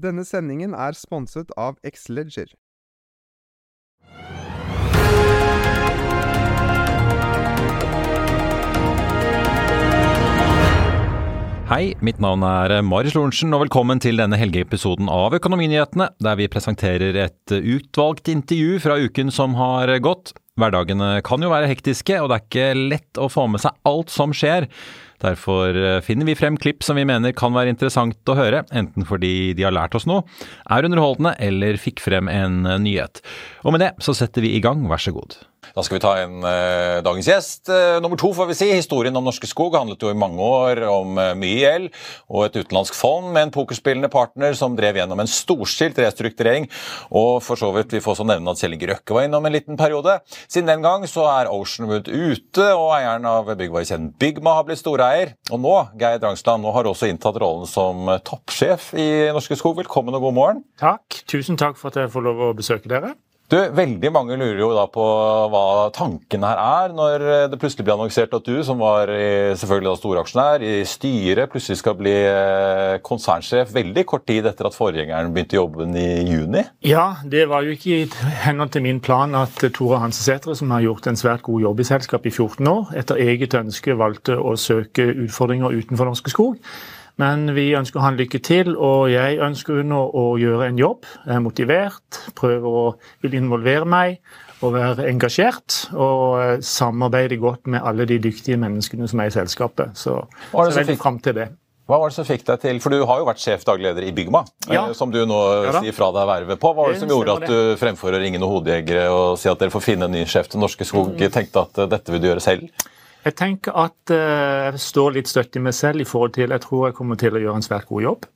Denne sendingen er sponset av Xleger. Hei, mitt navn er Marius Lorentzen, og velkommen til denne helgeepisoden av Økonominyhetene, der vi presenterer et utvalgt intervju fra uken som har gått. Hverdagene kan jo være hektiske, og det er ikke lett å få med seg alt som skjer. Derfor finner vi frem klipp som vi mener kan være interessant å høre, enten fordi de har lært oss noe, er underholdende eller fikk frem en nyhet. Og med det så setter vi i gang, vær så god. Da skal vi ta en eh, dagens gjest. Eh, nummer to, får vi si. Historien om Norske Skog handlet jo i mange år om eh, mye gjeld og et utenlandsk fond med en pokerspillende partner som drev gjennom en storstilt restrukturering. Og for så vidt vi får så nevne at Kjell Inge Røkke var innom en liten periode. Siden den gang så er Oceanwood ute, og eieren av byggvarekjeden Bygma har blitt storeier. Og nå, Geir Drangsland, nå har du også inntatt rollen som toppsjef i Norske Skog. Velkommen og god morgen. Takk. Tusen takk for at jeg får lov å besøke dere. Du, Veldig mange lurer jo da på hva tanken her er, når det plutselig blir annonsert at du, som var selvfølgelig da storaksjonær, i styret plutselig skal bli konsernsjef veldig kort tid etter at forgjengeren begynte jobben i juni? Ja, det var jo ikke i henhold til min plan at Tore Hansesætre, som har gjort en svært god jobb i selskapet i 14 år, etter eget ønske valgte å søke utfordringer utenfor Norske Skog. Men vi ønsker han lykke til, og jeg ønsker nå å gjøre en jobb. Jeg er motivert, prøver å vil involvere meg og være engasjert. Og samarbeide godt med alle de dyktige menneskene som er i selskapet. Så, så jeg veldig fram til det. Hva var det som fikk deg til For du har jo vært sjef daglig leder i Bygma, Ja. som du nå Ja sier fra deg vervet på. Hva var det Det som gjorde at du fremfor å ringe noen hodejegere og si at dere får finne en ny sjef til Norske Skog, Mm. tenkte at eh, dette vil du gjøre selv? Jeg tenker at eh, jeg står litt støtt i meg selv i forhold til Jeg tror jeg kommer til å gjøre en svært god jobb.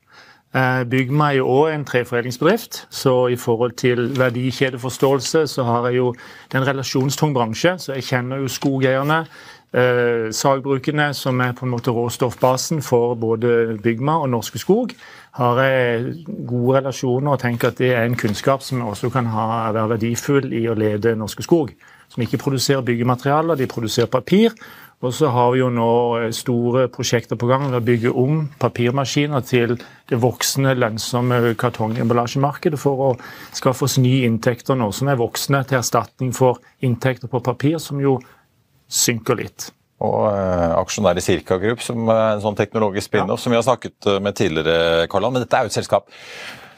Uh, Bygma er jo òg en treforedlingsbedrift, så i forhold til verdikjedeforståelse så har jeg jo Det er en relasjonstung bransje, så jeg kjenner jo skogeierne. Eh, sagbrukene, som er på en måte råstoffbasen for både Bygma og Norske Skog, har jeg gode relasjoner og tenker at det er en kunnskap som også kan ha, være verdifull i å lede Norske Skog. Som ikke produserer byggematerialer, de produserer papir. Og så har vi jo nå store prosjekter på gang med å bygge om papirmaskiner til det voksende, lønnsomme kartongemballasjemarkedet for å skaffe oss nye inntekter nå, som er voksne til erstatning for inntekter på papir, som jo synker litt. Og eh, aksjonær i Circa Group, som er en sånn teknologisk spin-off som vi har snakket eh, med tidligere, Karlan. Men dette er jo et selskap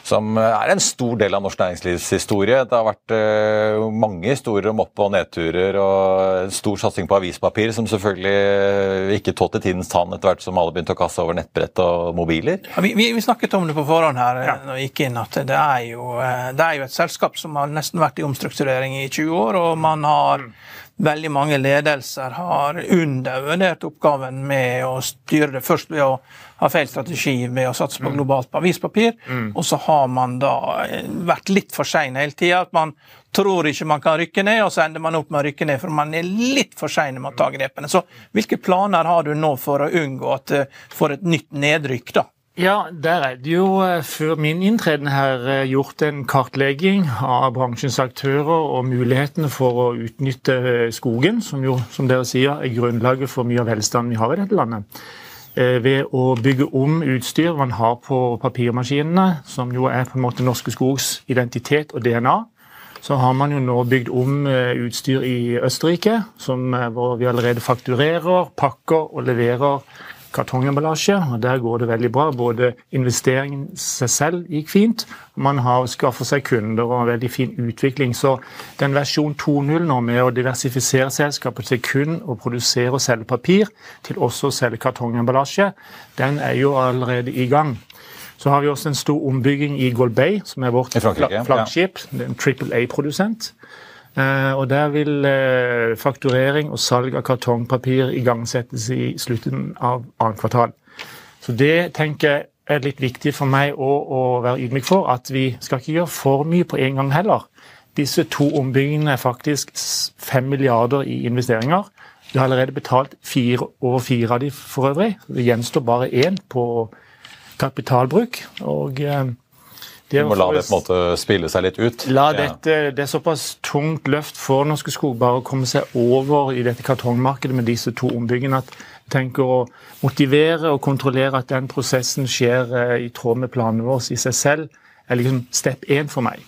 som eh, er en stor del av norsk næringslivshistorie. Det har vært eh, mange historier om opp- og nedturer og en stor satsing på avispapir, som selvfølgelig eh, ikke tålte tidens tann etter hvert som alle begynte å kaste over nettbrett og mobiler. Ja, vi, vi, snakket om det på forhånd her ja. når vi gikk inn, at det er, jo, det er jo et selskap som har nesten vært i omstrukturering i 20 år, og man har veldig mange ledelser har undervurdert oppgaven med å styre det først ved å ha feil strategi ved å satse på globalt avispapir, og så har man da eh, vært litt for sein hele tida. At man tror ikke man kan rykke ned, og så ender man opp med å rykke ned, for man er litt for sein med å ta grepene. Så hvilke planer har du nå for å unngå at du får et nytt nedrykk, da? Ja, der er det jo eh, før min inntreden her eh, gjort en kartlegging av bransjens aktører og mulighetene for å utnytte eh, skogen, som jo, som dere sier, er grunnlaget for mye av velstanden vi har i dette landet. Ved å bygge om utstyr man har på papirmaskinene, som jo er på en måte Norske Skogs identitet og DNA, så har man jo nå bygd om utstyr i Østerrike, som, hvor vi allerede fakturerer, pakker og leverer kartongemballasje. og Der går det veldig bra. Både investeringen seg selv gikk fint, man har skaffet seg kunder og en veldig fin utvikling. Så den versjon 2.0 nå med å diversifisere selskapet til kun å produsere og selge papir, til også å selge kartongemballasje, den er jo allerede i gang. Så har vi også en stor ombygging i Golbey, som er vårt flaggskip. Ja. En Triple A-produsent. Eh, og Der vil eh, fakturering og salg av kartongpapir igangsettes i slutten av annet kvartal. Så Det tenker jeg er litt viktig for meg å, å være ydmyk for. At vi skal ikke gjøre for mye på en gang heller. Disse to ombyggingene er faktisk fem milliarder i investeringer. Vi har allerede betalt fire, over fire av de for øvrig. Det gjenstår bare én på kapitalbruk. og eh, du må la det på en måte spille seg litt ut? La dette, Det er såpass tungt løft for Norske Skog bare å komme seg over i dette kartongmarkedet med disse to ombyggene at vi tenker å motivere og kontrollere at den prosessen skjer eh, i tråd med planene våre i seg selv, er liksom step én for meg.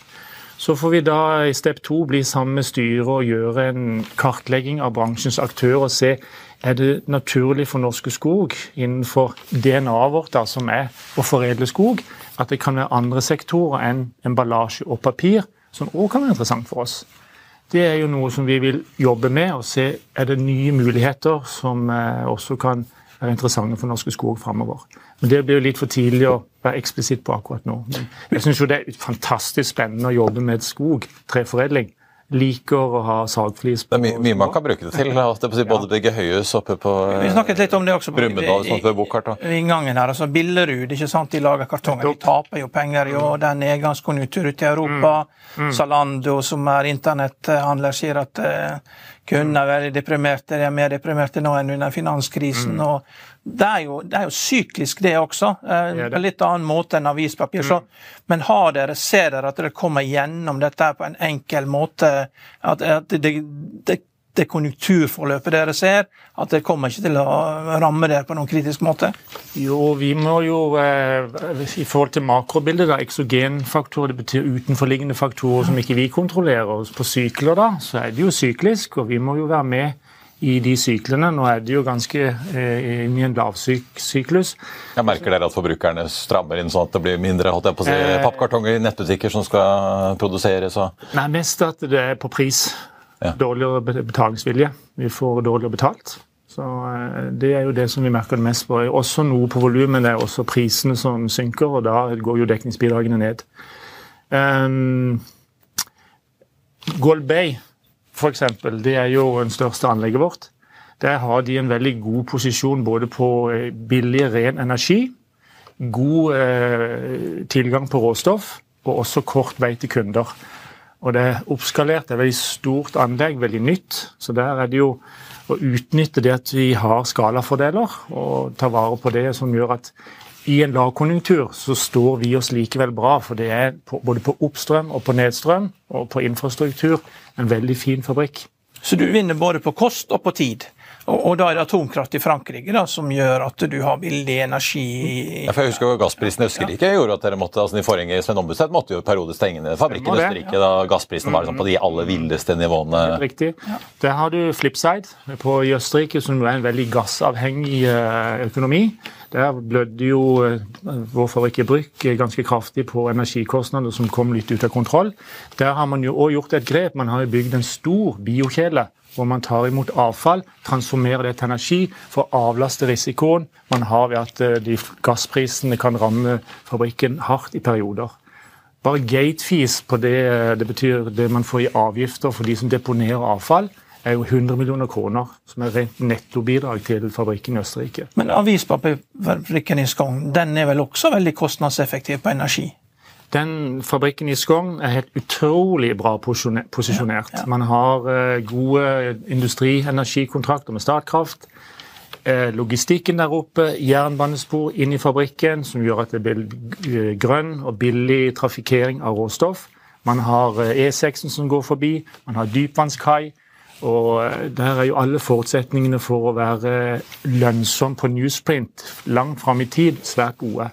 Så får vi da i step to bli sammen med styret og gjøre en kartlegging av bransjens aktører og se er det naturlig for Norske Skog innenfor DNA-et vårt, da, som er å foredle skog, at det kan være andre sektorer enn emballasje og papir som òg kan være interessant for oss. Det er jo noe som vi vil jobbe med og se er det nye muligheter som eh, også kan være interessante for Norske Skog framover. Men Det blir jo litt for tidlig å være eksplisitt på akkurat nå. Men jeg syns det er fantastisk spennende å jobbe med skog, treforedling liker å ha sagflis. på. Det er mye, mye man kan bruke det til. Altså, det både bygge høyhus oppe på Vi snakket litt om det også på Brumunddal, sånn i, inngangen her. altså Billerud, ikke sant, de lager kartonger. De taper jo penger i år. Det er nedgangskonjunktur ute i Europa. Mm. Mm. Zalando, som er internetthandler, sier at kundene er veldig deprimerte. De er mer deprimerte nå enn under finanskrisen. Mm. det er, jo, det er, jo, syklisk, det også. Eh, på en litt annen måte enn avispapir. Mm. Så, men har dere, ser dere at dere kommer gjennom dette på en enkel måte? At, at det, det, det, konjunkturforløpet dere ser, at det kommer ikke til å ramme dere på noen kritisk måte? Jo, vi må jo eh, I forhold til makrobildet, da, eksogenfaktorer, det betyr utenforliggende faktorer som ikke vi kontrollerer. På sykler, da, så er det jo syklisk, og vi må jo være med i de syklene. Nå er det jo ganske eh, inn i en lavsyklus. Jeg merker dere at forbrukerne strammer inn sånn at det blir mindre holdt jeg på å si, eh, pappkartonger i nettbutikker som skal produseres? Og... Nei, mest at det er på pris. Ja. Dårligere betalingsvilje. Vi får dårligere betalt. Så eh, Det er jo det som vi merker det mest på. Også noe på volum, men det er også prisene som synker, og da går jo dekningsbidragene ned. Um, Gold Bay f.eks., det er jo den største anlegget vårt. Der har de en veldig god posisjon både på eh, billig, ren energi, god eh, tilgang på råstoff og også kort vei til kunder. Og Det er oppskalert, det er veldig stort anlegg, veldig nytt. Så der er det jo å utnytte det at vi har skalafordeler og ta vare på det som gjør at i en lavkonjunktur så står vi oss likevel bra, for det er på, både på oppstrøm og på nedstrøm og på infrastruktur en veldig fin fabrikk. Så du vinner både på kost og på tid? Og, og, da er det atomkraft i Frankrike da, som gjør at du har billig energi ja, for Jeg husker jo gassprisen i Østerrike ja. gjorde at dere måtte, altså de forrige Sven Ombudstedt måtte jo periode stenge ned fabrikken i Østerrike ja. da gassprisen var liksom på de aller villeste nivåene. Helt riktig. Der har du flipside på, i Østerrike, som er en veldig gassavhengig eh, økonomi. Der blødde jo eh, vår fabrikk i Brygg ganske kraftig på energikostnader som kom litt ut av kontroll. Der har man jo òg gjort et grep. Man har jo bygd en stor biokjele hvor man tar imot avfall, transformerer det til energi for å avlaste risikoen man har ved at eh, de gassprisene kan ramme fabrikken hardt i perioder. Bare gate-fees på det, eh, det betyr det man får i avgifter for de som deponerer avfall, er jo 100 millioner kroner, som er rent nettobidrag til fabrikken i Østerrike. Men avispapirfabrikken i Skogn den er vel også veldig kostnadseffektiv på energi? Den fabrikken i Skogn er helt utrolig bra posisjonert. Ja, ja. Man har uh, gode industrienergikontrakter med Statkraft. Uh, logistikken der oppe, jernbanespor inn i fabrikken som gjør at det blir uh, grønn og billig trafikkering av råstoff. Man har E6-en som går forbi, man har dypvannskai. Og der er jo alle forutsetningene for å være lønnsom på newsprint langt fram i tid svært gode.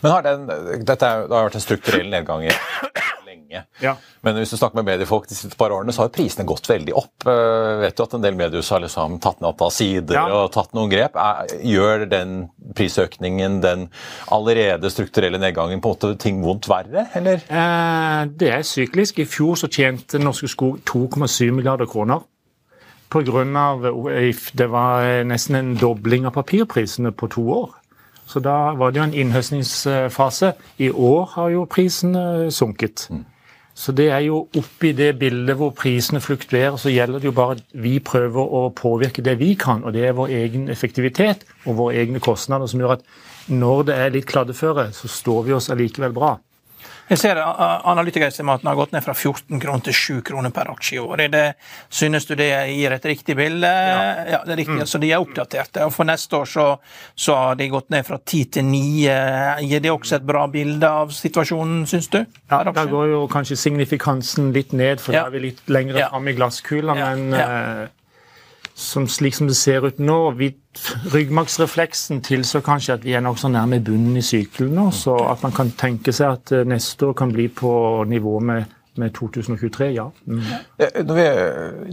Men har den, dette er, det har vært en strukturell nedgang i lenge. Ja. Men hvis du snakker med mediefolk de siste par årene, så har prisene gått veldig opp. Uh, vet du at en del mediehus har liksom tatt ned antall sider Ja. og tatt noen grep? Er, gjør den prisøkningen, den allerede strukturelle nedgangen, på en måte ting vondt verre, eller? Eh, det er syklisk. I fjor så tjente Norske Skog 2,7 milliarder kroner. På grunn av Det var nesten en dobling av papirprisene på to år. Så da var det jo en innhøstningsfase. I år har jo prisene sunket. Så det er jo oppi det bildet hvor prisene fluktuerer, så gjelder det jo bare at vi prøver å påvirke det vi kan, og det er vår egen effektivitet og våre egne kostnader som gjør at når det er litt kladdeføre, så står vi oss allikevel bra. Jeg ser analytikerestimatene Analytikerestimaten har gått ned fra 14 kroner til 7 kroner per aksje i år. Det, synes du det gir et riktig bilde? Ja, det er riktig. Så de er oppdaterte. Og For neste år så, så har de gått ned fra 10 til 9. Gir det også et bra bilde av situasjonen, syns du? Ja, Da går jo kanskje signifikansen litt ned, for Ja. da er vi litt lenger Ja. fram i glasskula. Ja, Men ja. Som, slik som det ser ut nå vi, Ryggmargsrefleksen tilsier kanskje at vi er nokså nærme bunnen i sykkelen nå. Så at man kan tenke seg at eh, neste år kan bli på nivå med, med 2023, ja. Mm. Eh, Når, vi,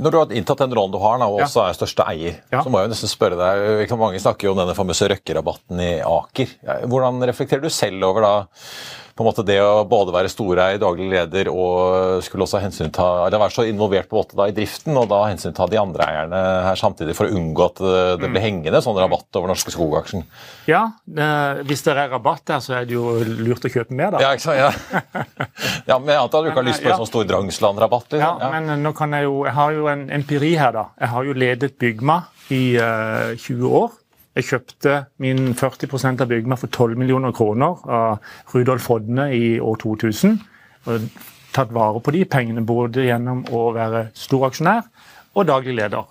når du har inntatt den rollen du har, da, og Ja. også er største eier, Ja. så må jeg jo nesten spørre deg Mange snakker jo om denne famøse røkkerabatten i Aker. Hvordan reflekterer du selv over da på en måte det å både være storeier, daglig leder og skulle også hensynta, eller være så involvert på en måte da i driften, og da hensynta de andre eierne her samtidig for å unngå at det, det blir hengende sånn rabatt over Norske Skog-aksjen? Ja, eh, hvis det er rabatt der, så er det jo lurt å kjøpe mer, da. Ja, ikke sant? Ja. ja, men jeg antar at du ikke har lyst på Ja. en sånn stor Drangsland-rabatt? Ja, Liksom. men eh, nå kan jeg jo Jeg har jo en empiri her, da. Jeg har jo ledet Bygma i uh, 20 år. Jeg kjøpte min 40% av Bygma for 12 millioner kroner av Rudolf Hodne i år 2000. Og tatt vare på de pengene både gjennom å være stor aksjonær og daglig leder.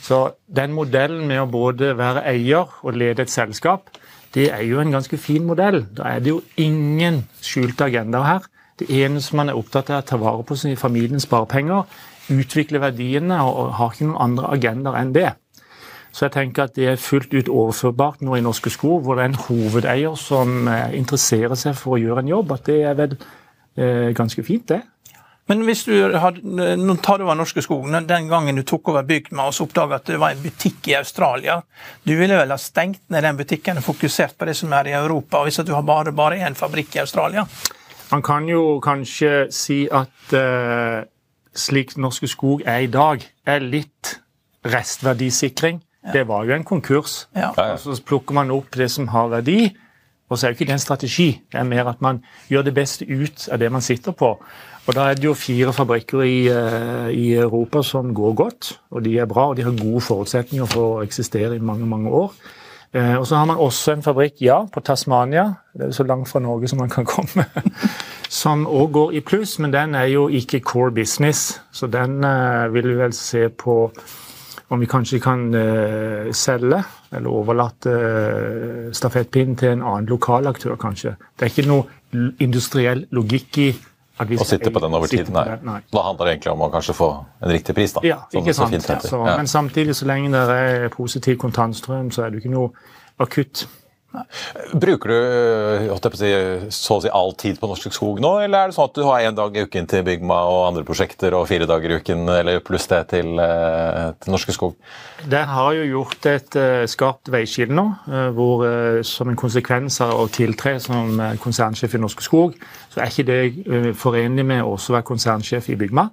Så den modellen med å både være eier og lede et selskap, det er jo en ganske fin modell. Da er det jo ingen skjulte agendaer her. Det eneste man er opptatt av, er å ta vare på sin familiens sparepenger, utvikle verdiene og, har ikke noen andre agendaer enn det. Så jeg tenker at det er fullt ut overførbart nå i Norske Skog, hvor det er en hovedeier som eh, interesserer seg for å gjøre en jobb. At det er vel eh, ganske fint, det. Men hvis du hadde, nå tar du over Norske Skog, den gangen du tok over Bygma og oppdaga at det var en butikk i Australia, du ville vel ha stengt ned den butikken og fokusert på det som er i Europa, hvis at du har bare, bare én fabrikk i Australia? Man kan jo kanskje si at uh, slik Norske Skog er i dag, er litt restverdisikring. Det var jo en konkurs. Ja. Og så plukker man opp det som har verdi. Og så er jo ikke det en strategi. Det er mer at man gjør det beste ut av det man sitter på. Og da er det jo fire fabrikker i, eh, i Europa som går godt, og de er bra og de har gode forutsetninger for å eksistere i mange, mange år. Eh, og så har man også en fabrikk, ja, på Tasmania, det er jo så langt fra Norge som man kan komme, som òg går i pluss, men den er jo ikke core business. Så den eh, vil vi vel se på om vi kanskje kan eh, selge, eller overlate stafettpinnen til en annen lokal aktør, kanskje. Det er ikke noe industriell logikk i Å sitte på den over tid, nei. nei. Da handler det egentlig om å kanskje få en riktig pris, da. Ja, ikke sant. Så, Ja. Men samtidig, så lenge det er positiv kontantstrøm, så er det ikke noe akutt. Bruker du å si, så å si all tid på Norske Skog nå, eller er det sånn at du har én dag i uken til Bygma og andre prosjekter, og fire dager i uken eller pluss det til, eh, til Norske Skog? Det har jo gjort et uh, skarpt veiskille nå, hvor som en konsekvens av å tiltre som konsernsjef i Norske Skog, så er ikke det forenlig med å også være konsernsjef i Bygma.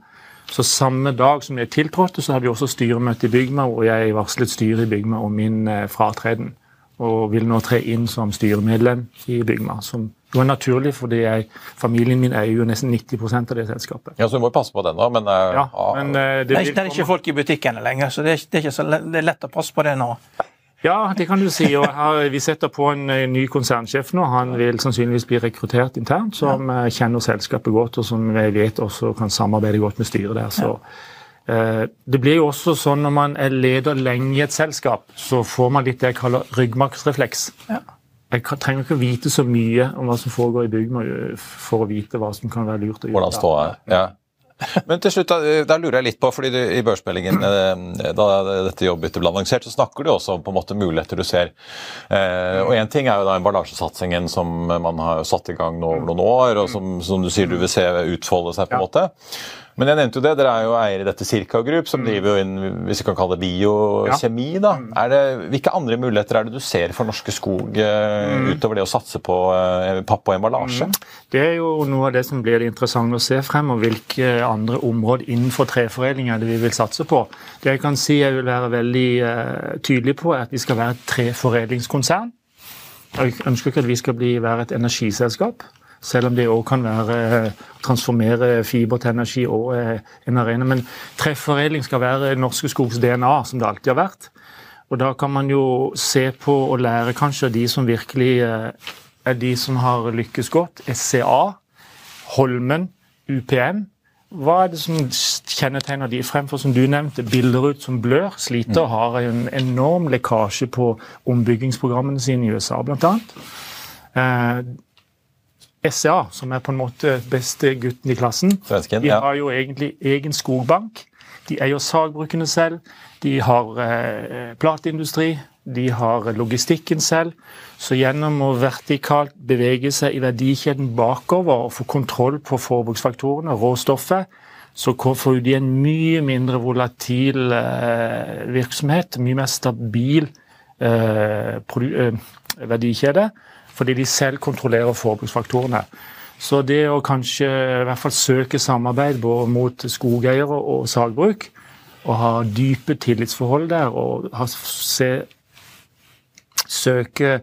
Så samme dag som jeg tiltrådte, så hadde vi også styremøte i Bygma, og jeg varslet styret i Bygma om min fratreden og vil nå tre inn som styremedlem i Bygma. Som jo er naturlig, fordi jeg, familien min eier jo nesten 90% av det selskapet. Ja, Så du må passe på den da. men, uh, ja, men uh, det, det, er ikke folk i butikkene lenger, så det er, det er, så lett, det er lett å passe på det nå. Ja, det kan du si. og her, Vi setter på en ny konsernsjef nå. Han vil sannsynligvis bli rekruttert internt, som ja. kjenner selskapet godt, og som jeg vet også kan samarbeide godt med styret der. så ja. Eh, det blir jo også sånn når man er leder lenge i et selskap, så får man litt det jeg kaller ryggmargsrefleks. Ja. Jeg trenger ikke vite så mye om hva som foregår i bygg for å vite hva som kan være lurt å gjøre. Hvordan stå her, ja. Men til slutt, da, da, lurer jeg litt på, fordi du, i børsmeldingen eh, da dette jobbbyttet ble annonsert, så snakker du også om på en måte muligheter du ser. Eh, og Én ting er jo da emballasjesatsingen som man har satt i gang nå over noen år, og som, som du sier du vil se utfolde seg. på en ja. måte. Men jeg nevnte jo det, dere er jo eier i dette Circa Group, som mm. driver jo inn hvis vi kan kalle det biokjemi. da. Mm. Er det, hvilke andre muligheter er det du ser for Norske Skog mm. utover det å satse på uh, papp og emballasje? Det er jo noe av det som blir det interessante å se frem, og hvilke andre områder innenfor treforedling er det vi vil satse på. Det jeg kan si jeg vil være veldig uh, tydelig på, er at vi skal være et treforedlingskonsern. Jeg ønsker ikke at vi skal bli, være et energiselskap. Selv om det òg kan være eh, transformere fiber til energi og eh, en arena. Men treforedling skal være Norske Skogs DNA, som det alltid har vært. Og da kan man jo se på og lære kanskje av de som virkelig eh, er de som har lykkes godt. SCA, Holmen, UPM. Hva er det som kjennetegner de fremfor, som du nevnte, Bilderud som blør, sliter og har en enorm lekkasje på ombyggingsprogrammene sine i USA, bl.a. SCA, som er på en måte beste gutten i klassen, Svensken, de har jo egentlig egen skogbank. De eier sagbrukene selv. De har eh, plateindustri. De har logistikken selv. Så gjennom å vertikalt bevege seg i verdikjeden bakover og få kontroll på forbruksfaktorene, råstoffet, så får de en mye mindre volatil eh, virksomhet. Mye mer stabil eh, eh verdikjede fordi de selv kontrollerer forbruksfaktorene. Så det å kanskje i hvert fall søke samarbeid både mot skogeiere og sagbruk, og ha dype tillitsforhold der, og ha, se, søke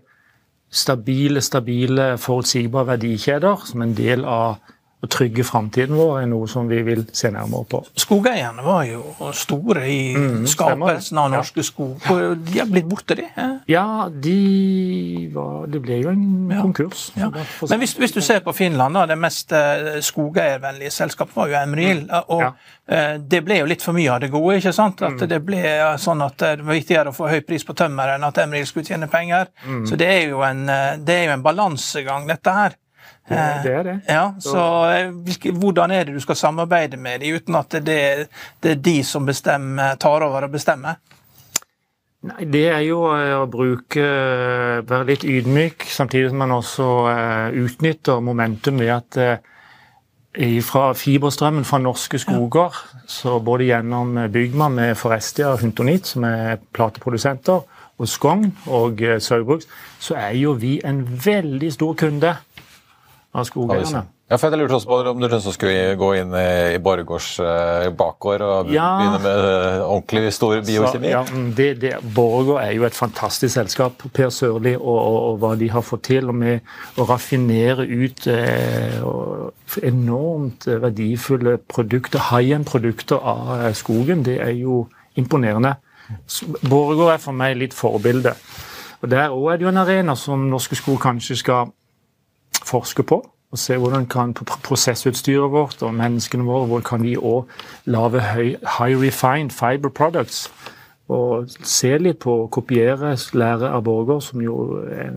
stabile, stabile, forutsigbare verdikjeder som en del av å trygge framtiden vår er noe som vi vil se nærmere på. Skogeierne var jo store i mm, skapelsen av norske skog. De har blitt borte, de? Eh? Ja, de var, det ble jo en ja. konkurs. Ja. Men hvis, hvis, du ser på Finland, da, det mest eh, skogeiervennlige selskapet var jo Emril. Mm. Og ja. Eh, det ble jo litt for mye av det gode. ikke sant? At mm. Det ble sånn at det var viktigere å få høy pris på tømmer enn at Emril skulle tjene penger. Mm. Så det er jo en, det er jo en balansegang, dette her. Det, er det. Ja, så hvilke, Hvordan er det du skal samarbeide med dem, uten at det, det er de som bestemmer, tar over og bestemmer? Nei, Det er jo eh, å bruke Være litt ydmyk, samtidig som man også utnytter momentum ved at fra fiberstrømmen fra norske skoger, så både gjennom Bygma med Forestia og Huntonit, som er plateprodusenter, og Skogn og Saugbrugs, så er jo vi en veldig stor kunde av skogeierne. Ja, for Jeg lurte også på om du skulle gå inn i Borregaards uh, bakgård og ja, begynne med uh, ordentlig stor biokjemi? Ja, mm, det, det, Borregaard er jo et fantastisk selskap. Per Sørli og, og, og, hva de har fått til med å raffinere ut eh, enormt verdifulle produkter, high end-produkter av skogen, det er jo imponerende. Borregaard er for meg litt forbilde. Og Der òg er det jo en arena som Norske Skog kanskje skal forske på. Og se hvordan kan prosessutstyret vårt og menneskene våre hvor kan vi òg lage high refined fiber products. Og se litt på å kopiere, lære av Borger, som jo er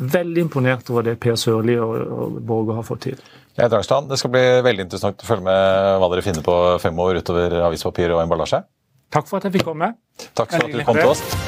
veldig imponert over det Per Sørli og, Borger har fått til. Jeg Drangstrand, Det skal bli veldig interessant å følge med hva dere finner på fem år utover avispapir og emballasje. Takk for at jeg fikk komme. Takk for at du kom til oss.